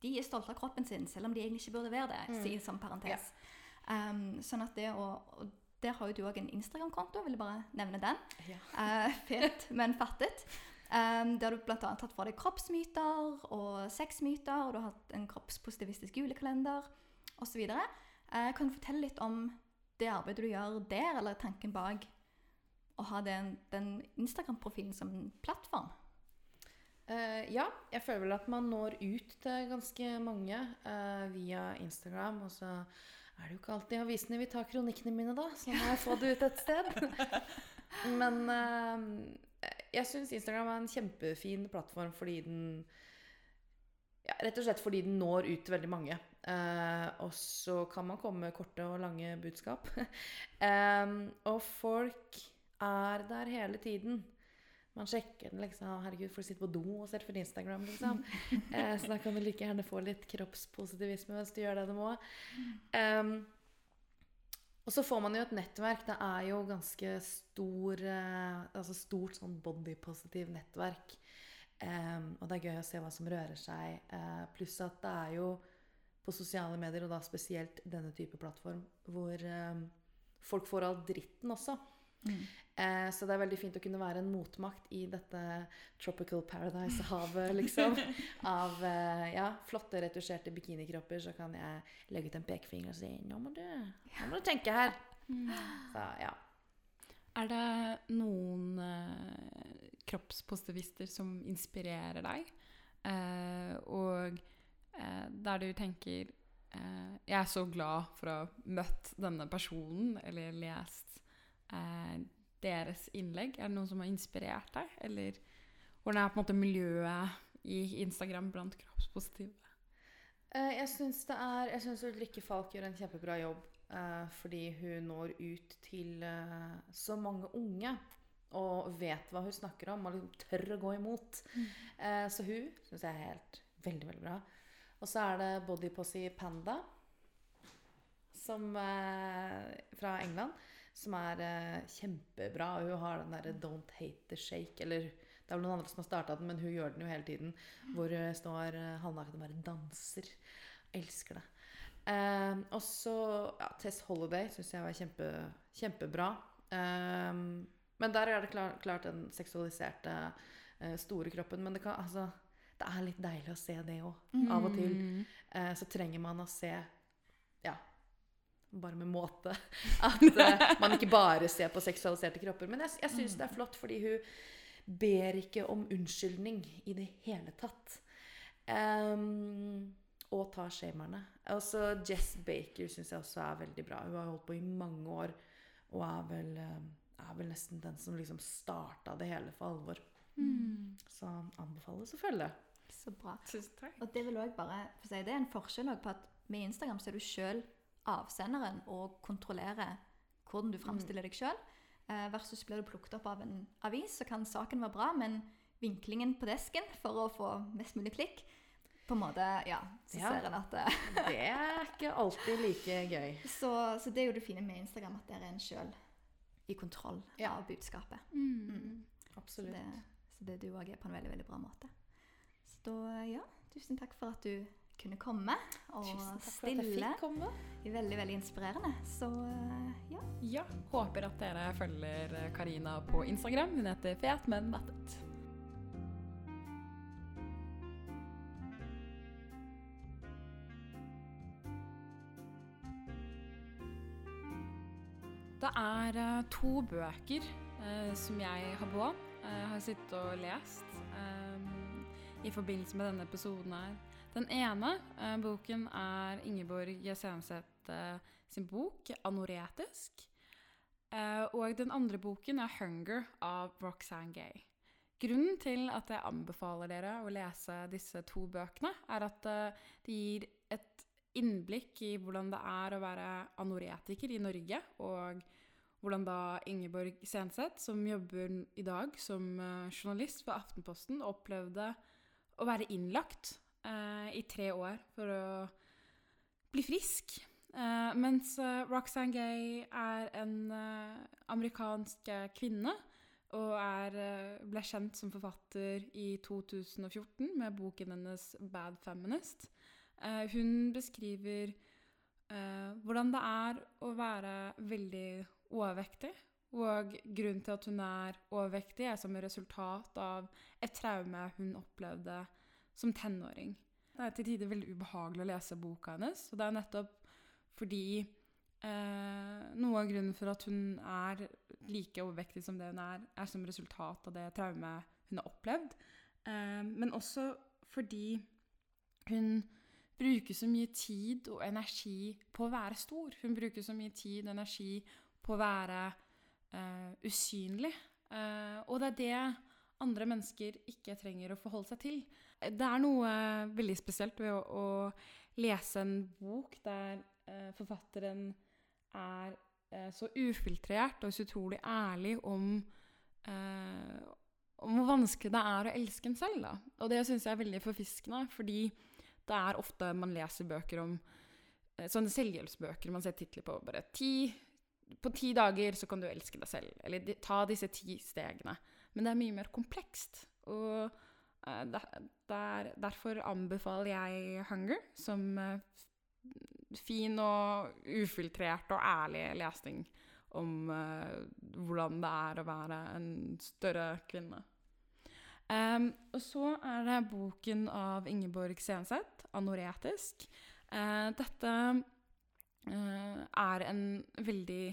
de er stolte av kroppen sin, selv om de egentlig ikke burde være det. Mm. Si som parentes. Um, sånn at det å og Der har jo du òg en Instagram-konto, vil jeg bare nevne den. Ja. Uh, fet, men fattet. Um, der du bl.a. har tatt for deg kroppsmyter og sexmyter, og du har hatt en kroppspositivistisk julekalender osv. Uh, kan du fortelle litt om det arbeidet du gjør der, eller tanken bak å ha den, den Instagram-profilen som en plattform? Uh, ja, jeg føler vel at man når ut til ganske mange uh, via Instagram. Og så er det jo ikke alltid avisene vil ta kronikkene mine, da. Så må jeg få det ut et sted. (laughs) Men eh, jeg syns Instagram er en kjempefin plattform fordi den ja, Rett og slett fordi den når ut til veldig mange. Eh, og så kan man komme med korte og lange budskap. (laughs) eh, og folk er der hele tiden. Man sjekker den liksom. Herregud, folk sitter på do og surfe Instagram, liksom. (laughs) Eh, så da kan du like gjerne få litt kroppspositivisme hvis du gjør det du må. Em, og så får man jo et nettverk. Det er jo ganske stor eh, Altså stort sånn bodypositiv nettverk. Um, og det er gøy å se hva som rører seg. Uh, pluss at det er jo på sosiale medier, og da spesielt denne type plattform, hvor um, folk får all dritten også. Eh, så det er veldig fint å kunne være en motmakt i dette tropical paradise-havet, liksom. (laughs) Av eh, ja, flotte, retusjerte bikinikropper, så kan jeg legge ut en pekefinger og si nå må du, nå må du tenke her. Så ja. Er det noen eh, kroppspositivister som inspirerer deg? Eh, og der du tenker eh, Jeg er så glad for å ha møtt denne personen, eller lest eh, deres innlegg. Er det noen som har inspirert deg? Eller hvordan er på en måte miljøet i Instagram blant kroppspositive? Eh, jeg syns det Jeg syns Ulrikke Falk gjør en kjempebra jobb. eh, fordi hun når ut til eh, så mange unge. Og vet hva hun snakker om, og liksom tør å gå imot. Eh, så hun syns jeg er helt veldig, veldig bra. Og så er det Body Posse Panda som, eh, fra England, som er eh, kjempebra. Hun har den derre 'Don't hate the shake', eller det er vel noen andre som har starta den, men hun gjør den jo hele tiden. Hvor hun står eh, halvnaken og bare danser. Elsker det. Eh, og så ja, Tess Holiday syns jeg var kjempe, kjempebra. Eh, men der er det klart, klart den seksualiserte, eh, store kroppen. Men det, kan, altså, det er litt deilig å se det òg, av og til. Mm. Eh, så trenger man å se Ja, bare med måte. (laughs) At uh, man ikke bare ser på seksualiserte kropper. Men jeg, jeg syns det er flott, fordi hun ber ikke om unnskyldning i det hele tatt. Um, og tar shamerne. Altså Jess Baker syns jeg også er veldig bra. Hun har holdt på i mange år og er vel, eh, er vel nesten den som liksom starta det hele for alvor. Mm. Så anbefales å følge. Så bra. Tusen takk. Og det vil også bare for si, det er en forskjell på at med Instagram så er du sjøl avsenderen og kontrollerer hvordan du framstiller deg sjøl. Eh, versus blir du plukket opp av en avis, så kan saken være bra, men vinklingen på desken for å få mest mulig klikk på en måte, ja, så Ja. ser en at det, (laughs) Det er ikke alltid like gøy. så, så det er jo det fine med Instagram, at der er en sjøl i kontroll Ja. av budskapet. Mm. Mm. Så Absolutt. det, så det du òg er på en veldig, veldig bra måte. Så da, ja, tusen takk for at du kunne komme og Tusen takk for at jeg stille. fikk komme. Veldig, veldig inspirerende. Så eh, ja. Ja, håper at dere følger Karina på Instagram. Hun heter Fet, men mettet. Det er eh, to bøker eh, som jeg har på. Jeg har sittet og lest eh, i forbindelse med denne episoden her. Den ene eh, boken er Ingeborg Jesenseth eh, sin bok 'Anoretisk'. Eh, og den andre boken er 'Hunger' av Roxanne Gay. Grunnen til at jeg anbefaler dere å lese disse to bøkene, er at eh, de gir et innblikk i hvordan det er å være anoretiker i Norge, og hvordan da Ingeborg Senseth, som jobber i dag som eh, journalist for Aftenposten, opplevde å være innlagt eh, i tre år for å bli frisk. Eh, mens eh, Roxanne Gay er en eh, amerikansk eh, kvinne og er, ble kjent som forfatter i 2014 med boken hennes 'Bad Feminist'. Hun beskriver hvordan det er å være veldig overvektig. Og grunnen til at hun er overvektig, er som resultat av et traume hun opplevde som tenåring. Det er til tider veldig ubehagelig å lese boka hennes, og det er nettopp fordi eh, noe av grunnen for at hun er like overvektig som det hun er, er som resultat av det traumet hun har opplevd. Eh, men også fordi hun bruker så mye tid og energi på å være stor. Hun bruker så mye tid og energi på å være eh, usynlig. Eh, og det er det andre mennesker ikke trenger å forholde seg til. Det er noe veldig spesielt ved å, å lese en bok der eh, forfatteren er eh, så ufiltrert og så utrolig ærlig om, eh, om hvor vanskelig det er å elske en selv. Da. Og det syns jeg er veldig forfiskende, fordi det er ofte man leser bøker om eh, sånne selvhjelpsbøker man ser titler på. bare ti, På ti dager så kan du elske deg selv. Eller ta disse ti stegene. Men det er mye mer komplekst. Og der, der, derfor anbefaler jeg 'Hunger' som eh, fin og ufiltrert og ærlig lesning om eh, hvordan det er å være en større kvinne. Um, og så er det boken av Ingeborg Senseth, 'Anoretisk'. Uh, dette uh, er en veldig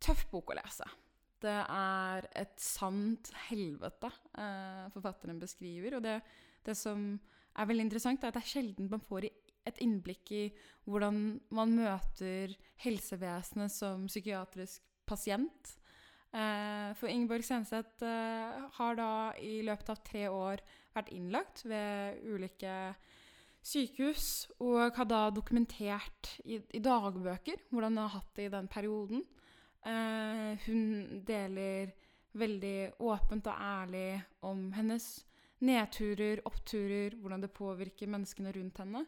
tøff bok å lese. Det er et sant helvete eh, forfatteren beskriver. Og det, det som er veldig interessant, er at det er sjelden man får et innblikk i hvordan man møter helsevesenet som psykiatrisk pasient. Eh, for Ingeborg Senseth eh, har da i løpet av tre år vært innlagt ved ulike sykehus og har da dokumentert i, i dagbøker hvordan hun har hatt det i den perioden. Eh, hun deler veldig åpent og ærlig om hennes nedturer, oppturer, hvordan det påvirker menneskene rundt henne,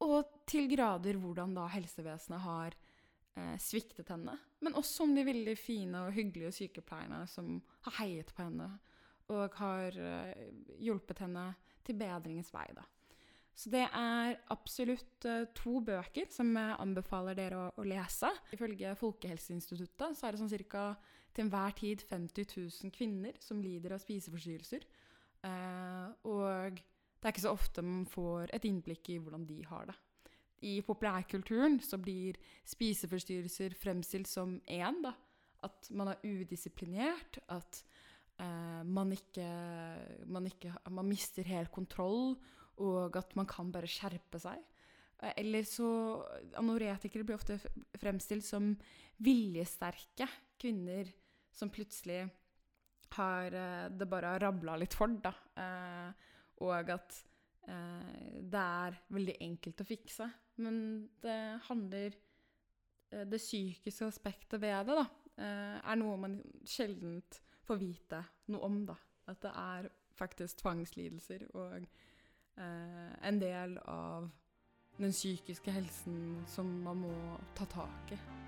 og til grader hvordan da helsevesenet har eh, sviktet henne. Men også om de veldig fine og hyggelige sykepleierne som har heiet på henne og har eh, hjulpet henne til bedringens vei. Da. Så det er absolutt eh, to bøker som jeg anbefaler dere å, å lese. Ifølge Folkehelseinstituttet så er det sånn ca. til enhver tid 50 000 kvinner som lider av spiseforstyrrelser. Eh, og det er ikke så ofte man får et innblikk i hvordan de har det. I populærkulturen så blir spiseforstyrrelser fremstilt som én, da. At man er udisiplinert, at eh, man ikke, man ikke Man mister helt kontroll, og at man kan bare skjerpe seg. Eh, Eller så Anoretikere blir ofte fremstilt som viljesterke kvinner som plutselig har eh, Det bare rabla litt for, da. Eh, og at det er veldig enkelt å fikse. Men det handler Det psykiske aspektet ved det, da, er noe man sjelden får vite noe om, da. At det er faktisk tvangslidelser og en del av den psykiske helsen som man må ta tak i.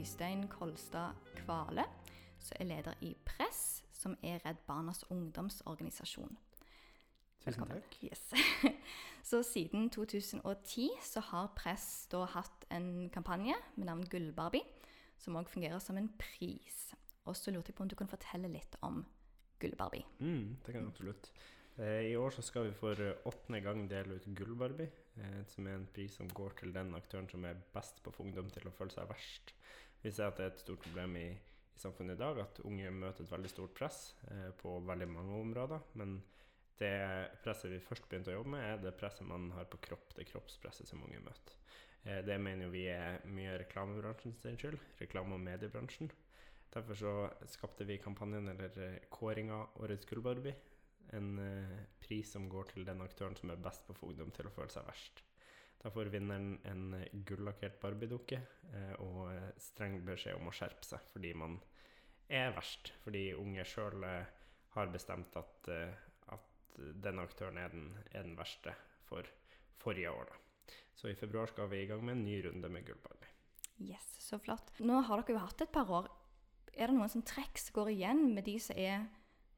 Øystein Kolstad Kvale, som er leder i Press, som er Redd Barnas ungdomsorganisasjon. Tusen takk. Yes. (laughs) så siden 2010 så har Press da hatt en kampanje med navn Gullbarbie, som òg fungerer som en pris. Og så lurte jeg på om du kunne fortelle litt om Gullbarbie. Mm, det kan jeg absolutt. Eh, I år så skal vi for åttende gang dele ut Gullbarbie, eh, som er en pris som går til den aktøren som er best på å få ungdom til å føle seg verst. Vi ser at det er et stort problem i, i samfunnet i dag at unge møter et veldig stort press eh, på veldig mange områder. Men det presset vi først begynte å jobbe med, er det presset man har på kropp, det kroppspresset som unge møter. Eh, det mener jo vi er mye reklamebransjen sin skyld, reklame- og mediebransjen. Derfor så skapte vi kampanjen, eller eh, kåringa Årets Gullbarbie. En eh, pris som går til den aktøren som er best på å få ungdom til å føle seg verst. Da får vinneren en gullakkert Barbie-dukke eh, og eh, streng beskjed om å skjerpe seg fordi man er verst. Fordi unge sjøl eh, har bestemt at, at denne aktøren er den, er den verste for forrige år. Da. Så i februar skal vi i gang med en ny runde med Gullbarbie. Yes, så flott. Nå har dere jo hatt et par år. Er det noen som trekk som går igjen med de som er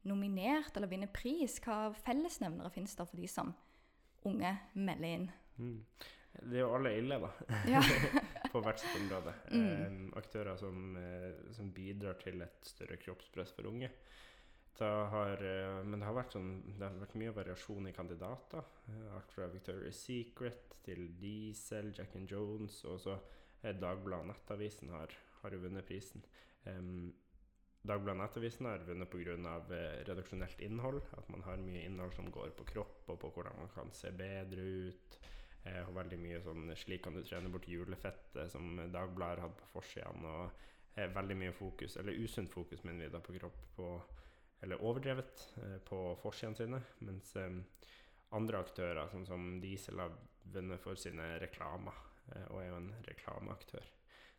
nominert eller vinner pris? Hva fellesnevnere finnes det for de som unge melder inn? Mm. Det er jo alle ille, da. Ja. (laughs) på hvert sitt område. Mm. Um, aktører som, eh, som bidrar til et større kroppspress for unge. Det har, eh, men det har, vært sånn, det har vært mye variasjon i kandidater. Eh, Alt fra Victoria's Secret til Diesel, Jack and Jones, og så Dagbladet Nettavisen har, har jo vunnet prisen. Um, Dagbladet Nettavisen har vunnet pga. Redaksjonelt innhold. At man har mye innhold som går på kropp, og på hvordan man kan se bedre ut. Eh, og veldig mye sånn 'slik kan du trene bort julefettet', som Dagbladet hadde på forsidene. Og eh, veldig mye fokus, eller usunt fokus, mener vi da, på kropp, på, eller overdrevet, eh, på forsidene sine. Mens eh, andre aktører, sånn som Diesel, har vunnet for sine reklamer, eh, og er jo en reklameaktør.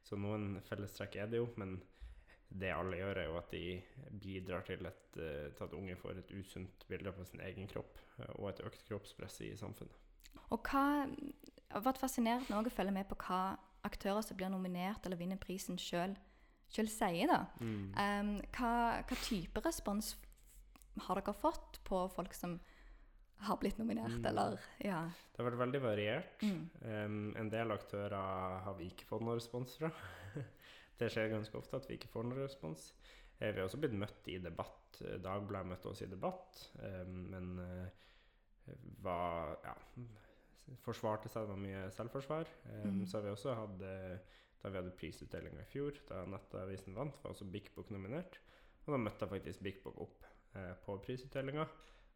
Så noen fellestrekk er det jo, men det alle gjør, er jo at de bidrar til, et, eh, til at unge får et usunt bilde på sin egen kropp, eh, og et økt kroppspress i samfunnet. Og hva har vært fascinerende også å følge med på hva aktører som blir nominert eller vinner prisen sjøl sier. da. Mm. Um, hva, hva type respons har dere fått på folk som har blitt nominert, Mm. eller Ja. Det har vært veldig variert. Mm. Um, en del aktører har vi ikke fått noen respons fra. (laughs) det skjer ganske ofte at vi ikke får noen respons. Eh, vi har også blitt møtt i debatt. Dagbladet møtte oss i debatt, um, men eh, var ja, forsvarte seg, var mye selvforsvar. Um, mm. Så har vi også hatt eh, da vi hadde prisutdelinga i fjor, da Nettavisen vant, var også Big Book nominert. Og da møtte jeg faktisk Big Book opp eh, på prisutdelinga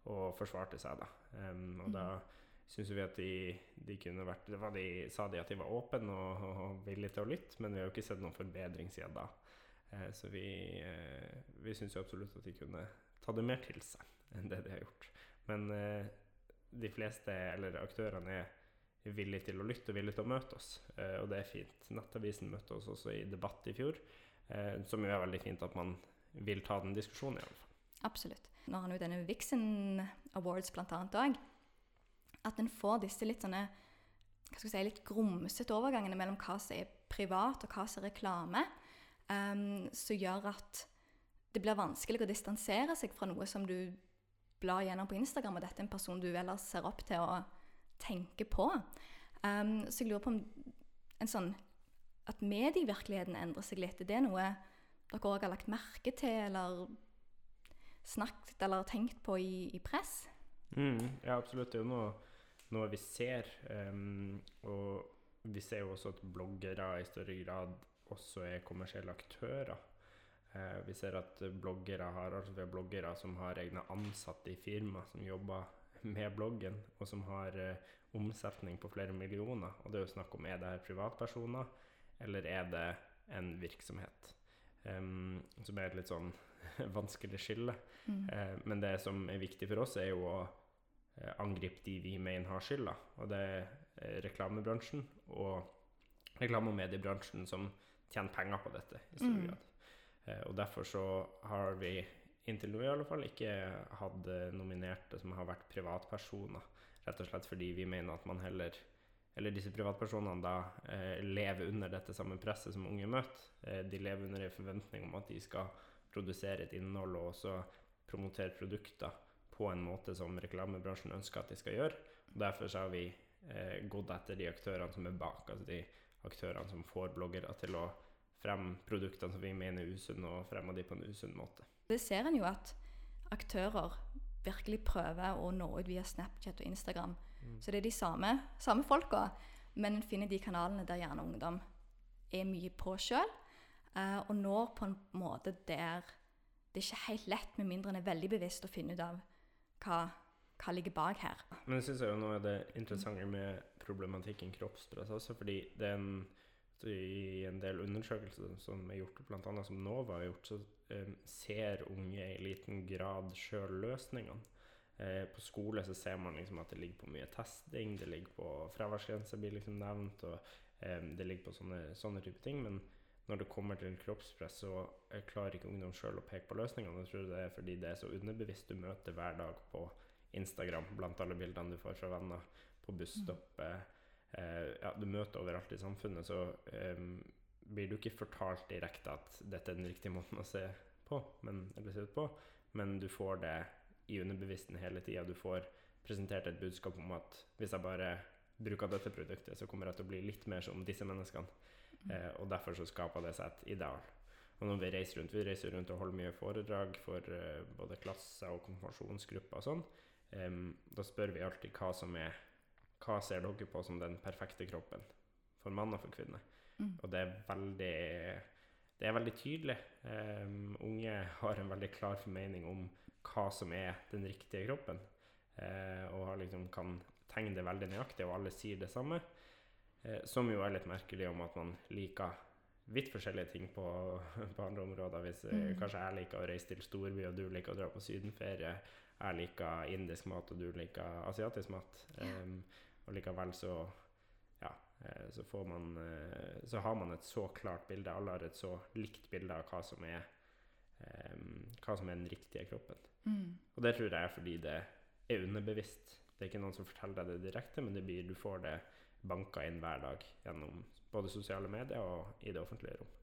og forsvarte seg, da. Um, og da syns vi at de, de kunne vært det var de, Sa de at de var åpne og, og villige til å lytte, men vi har jo ikke sett noen forbedring siden da. Eh, så vi, eh, vi syns jo absolutt at de kunne ta det mer til seg enn det de har gjort. Men eh, de fleste, eller aktørene, er villige til å lytte og villige til å møte oss, eh, og det er fint. Nettavisen møtte oss også i debatt i fjor, eh, som jo er veldig fint at man vil ta den diskusjonen, i alle fall. Absolutt. Nå har han jo denne Vixen Awards annet òg. At en får disse litt sånne hva skal jeg si, litt grumsete overgangene mellom hva som er privat og hva som er reklame, um, som gjør at det blir vanskelig å distansere seg fra noe som du blar gjennom på Instagram, og dette er en person du ellers ser opp til og tenker på. Um, så jeg lurer på om en sånn at medievirkeligheten endrer seg litt. Er det noe dere òg har lagt merke til, eller snakket eller tenkt på i, i press? Mm, ja, absolutt. Det er jo noe, noe vi ser. Um, og vi ser jo også at bloggere i større grad også er kommersielle aktører. Eh, vi ser at bloggere har, altså vi har bloggere som har egne ansatte i firma som jobber med bloggen, og som har eh, omsetning på flere millioner. Og det er jo snakk om er det her privatpersoner, eller er det en virksomhet? Um, som er et litt sånn (laughs) vanskelig skille. Mm. Eh, men det som er viktig for oss, er jo å eh, angripe de vi mener har skylda. Og det er eh, reklamebransjen og reklame- og mediebransjen som tjener penger på dette i stor Mm. grad. Eh, og derfor så har vi inntil nå i alle fall ikke hatt eh, nominerte som har vært privatpersoner. Rett og slett fordi vi mener at man heller eller disse privatpersonene da eh, lever under dette samme presset som unge møter. Eh, de lever under en forventning om at de skal produsere et innhold og også promotere produkter på en måte som reklamebransjen ønsker at de skal gjøre. Og derfor så har vi eh, gått etter de aktørene som er bak, altså de aktørene som får bloggere til å fremme produktene som vi mener er usunne, og fremme de på en usunn måte. Det ser en jo at aktører virkelig prøver å nå ut via Snapchat og Instagram. Så det er de samme, samme folka, men en finner de kanalene der gjerne ungdom er mye på sjøl, eh, og når på en måte der det er ikke helt lett, med mindre en er veldig bevisst, å finne ut av hva, hva ligger bak her. Men jeg syns noe av det interessante med problematikken kroppspress også, fordi det er en i en del undersøkelser som er gjort, bl.a. som NOVA har gjort, så eh, ser unge i liten grad sjøl løsningene. Eh, på skole så ser man liksom at det ligger på mye testing, det ligger på fraværsgrense blir liksom nevnt, og eh, det ligger på sånne, sånne type ting. Men når det kommer til kroppspress, så klarer ikke ungdom sjøl å peke på løsningene. Jeg tror det er fordi det er så underbevisst du møter hver dag på Instagram, blant alle bildene du får fra venner, på busstoppet. Eh, ja, du møter overalt i samfunnet, så blir du ikke fortalt direkte at dette er den riktige måten å se på, men, eller se ut på, men du får det i underbevissten hele tida. Du får presentert et budskap om at hvis jeg bare bruker dette produktet, så kommer jeg til å bli litt mer som disse menneskene. Eh, og derfor så skaper det seg et ideal. Og når vi reiser rundt, vi reiser rundt og holder mye foredrag for eh, både klasser og konfirmasjonsgrupper og sånn, da spør vi alltid hva som er Hva ser dere på som den perfekte kroppen for mann og for kvinne? Mm. Og det er veldig Det er veldig tydelig. Um, unge har en veldig klar formening om hva som er den riktige kroppen, uh, og har liksom kan tegne det veldig nøyaktig, og alle sier det samme. Uh, som jo er litt merkelig om at man liker vidt forskjellige ting på, (laughs) på andre områder. Hvis eh, Mm. kanskje jeg liker å reise til storby, og du liker å dra på sydenferie. Jeg liker indisk mat, og du liker asiatisk mat. Em, og likevel så ja, eh, så får man eh, Så har man et så klart bilde. Alle har et så likt bilde av hva som er hva som er den riktige kroppen. Mm. Og det tror jeg er fordi det er underbevisst. Det er ikke noen som forteller deg det direkte, men det blir, du får det banka inn hver dag gjennom både sosiale medier og i det offentlige rom.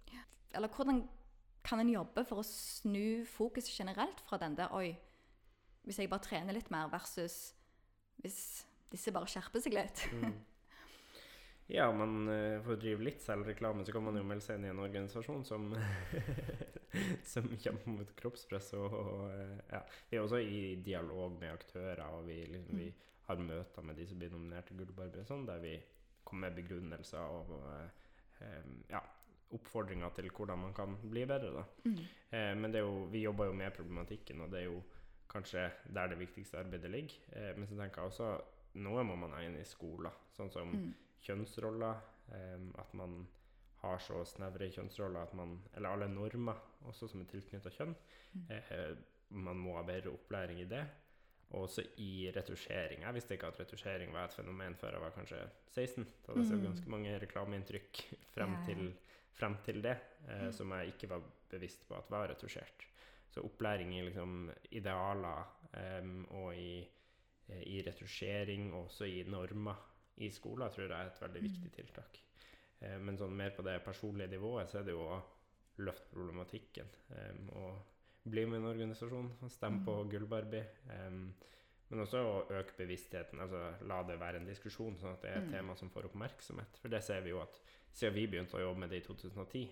Eller hvordan kan en jobbe for å snu fokuset generelt fra den der Oi, hvis jeg bare trener litt mer, versus hvis disse bare skjerper seg litt. Ja, men eh, for å drive litt selvreklame, så kan man jo melde seg inn i en organisasjon som, (laughs) som kjemper mot kroppspress. Og, og eh, ja. Vi er også i dialog med aktører, og vi, liksom, vi har møter med de som blir nominert til Gullbarbie, sånn, der vi kommer med begrunnelser og og ja, oppfordringer til hvordan man kan bli bedre. Mm. Eh, men det jo, vi jobber jo med problematikken, og det er jo kanskje der det viktigste arbeidet ligger. Eh, men så tenker jeg også noe må man ha inn i skolen, sånn som Mm. kjønnsroller. Um, at man har så snevre kjønnsroller at man Eller alle normer også som er tilknyttet kjønn. Mm. Eh, man må ha bedre opplæring i det. Og også i retusjering. Jeg visste ikke at retusjering var et fenomen før jeg var kanskje 16. Da hadde jeg sett Mm. ganske mange reklameinntrykk frem, Ja, ja. Frem til det, eh, Mm. som jeg ikke var bevisst på at var retusjert. Så opplæring i liksom idealer um, og i, i retusjering, og også i normer i skolen, tror jeg er et veldig Mm. viktig tiltak. Eh, men sånn mer på det personlige nivået, så er det jo å løfte problematikken. og bli med i en organisasjon, stemme Mm. på Gullbarbie. men også å øke bevisstheten, altså la det være en diskusjon, sånn at det er et Mm. tema som får oppmerksomhet. For det ser vi jo at siden vi begynte å jobbe med det i 2010,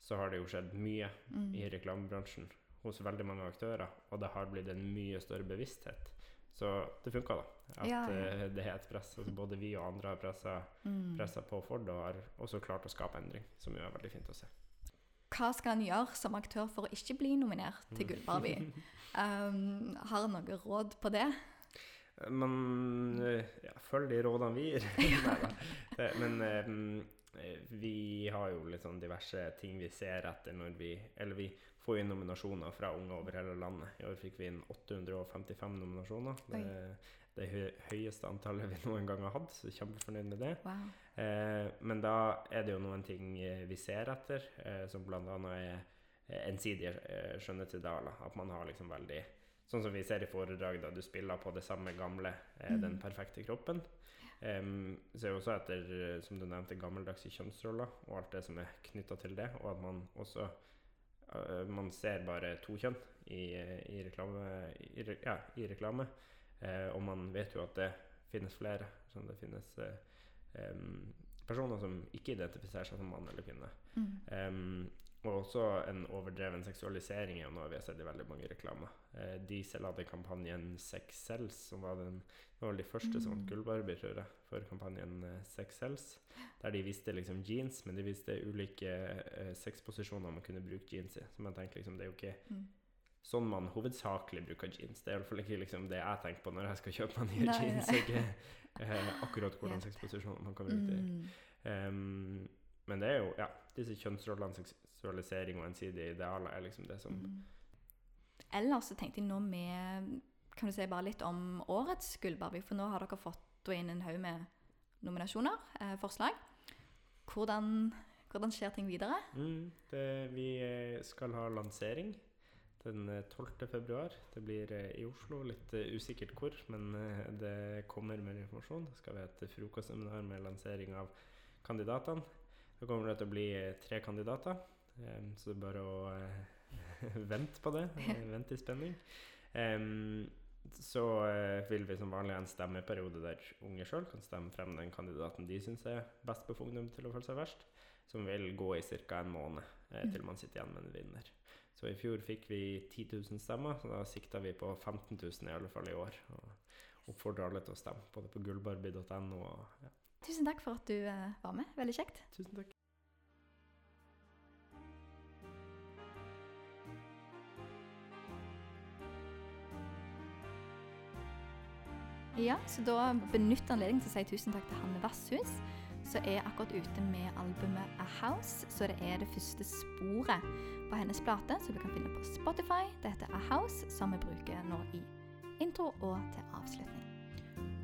så har det jo skjedd mye Mm. i reklamebransjen hos veldig mange aktører, og det har blitt en mye større bevissthet. Så det funka, da. At Ja, ja. eh, det er et press. Altså både vi og andre har pressa Mm. på Ford og har også klart å skape endring, som jo er veldig fint å se. Hva skal en gjøre som aktør for å ikke bli nominert til Gullbarbie? (laughs) Um, har en noe råd på det? Man eh, ja, følg de rådene vi gir. (laughs) Nei da. Men eh, vi har jo sånn diverse ting vi ser etter når vi Eller vi får inn nominasjoner fra unge over hele landet. I år fikk vi inn 855 nominasjoner. Det det høyeste antallet vi (laughs) noen gang har hatt, så kjempefornøyd med det. Wow. Eh, men da er det jo noen ting eh, vi ser etter, eh, som bl.a. er eh, ensidige eh, skjønnhetsidealer. At man har liksom veldig Sånn som vi ser i foredrag, da du spiller på det samme gamle, eh, den Mm. perfekte kroppen. Um, ser jo også etter, som du nevnte, gammeldagse kjønnsroller og alt det som er knytta til det. Og at man også uh, Man ser bare to kjønn i, i reklame. I, ja, i reklame. Uh, og man vet jo at det finnes flere. Sånn det finnes uh, um, personer som ikke identifiserer seg som mann eller kvinne. Mm. Em, og også en overdreven seksualisering er jo noe vi har sett i veldig mange reklamer. Eh, Diesel hadde kampanjen Sex Cells, som var den var de første som vant Mm. Gullbarbie, tror jeg, for kampanjen eh, Sex Cells. Der de viste liksom jeans, men de viste ulike eh, sexposisjoner man kunne bruke jeans i. Så man tenker liksom, det er jo ikke Mm. sånn man hovedsakelig bruker jeans. Det er iallfall ikke liksom det jeg tenker på når jeg skal kjøpe meg (laughs) nye Nei, jeans. nei. Ikke eh, akkurat hvordan (laughs) sexposisjoner man kan bruke det i. Ehm, men det er jo ja, disse kjønnsrollene, seksualisering og ensidige idealer er liksom det som Mm. Ellers så tenkte jeg nå med Kan du si bare litt om årets Gullbarbie? For nå har dere fått inn en haug med nominasjoner, eh, forslag. Hvordan, hvordan skjer ting videre? mm, det, Vi eh, skal ha lansering den eh, 12. februar. Det blir eh, i Oslo, litt eh, usikkert hvor, men eh, det kommer mer informasjon. Det skal være et frokostseminar med lansering av kandidatene. Da kommer det til å bli eh, tre kandidater, så det er bare å eh, (laughs) vente på det. Vente i spenning. Så eh, vil vi som vanlig ha en stemmeperiode der unge sjøl kan stemme frem den kandidaten de syns er best befunnet til å føle seg verst, som vil gå i ca. en måned eh, til man sitter igjen med en vinner. Så i fjor fikk vi 10 000 stemmer, så da sikta vi på 15 000 i alle fall i år. Og oppfordrer alle til å stemme, både på gullbarbie.no og ja. Tusen takk for at du var med. Veldig kjekt. Tusen takk. Ja, så da benytt anledningen til å si tusen takk til Hanne Vasshus, som er akkurat ute med albumet A House. Så det er det første sporet på hennes plate, som du kan finne på Spotify. Det heter A House, som vi bruker nå i intro og til avslutning.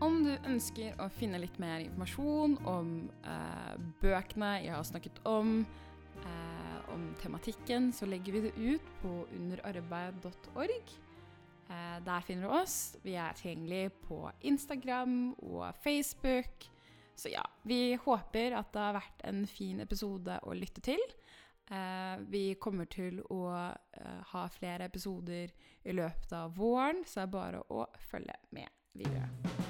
Om du ønsker å finne litt mer informasjon om eh, bøkene jeg har snakket om, eh, om tematikken, så legger vi det ut på underarbeid.org. Eh, der finner du oss. Vi er tilgjengelig på Instagram og Facebook. Så ja, vi håper at det har vært en fin episode å lytte til. Eh, vi kommer til å eh, ha flere episoder i løpet av våren, så det er bare å følge med videre.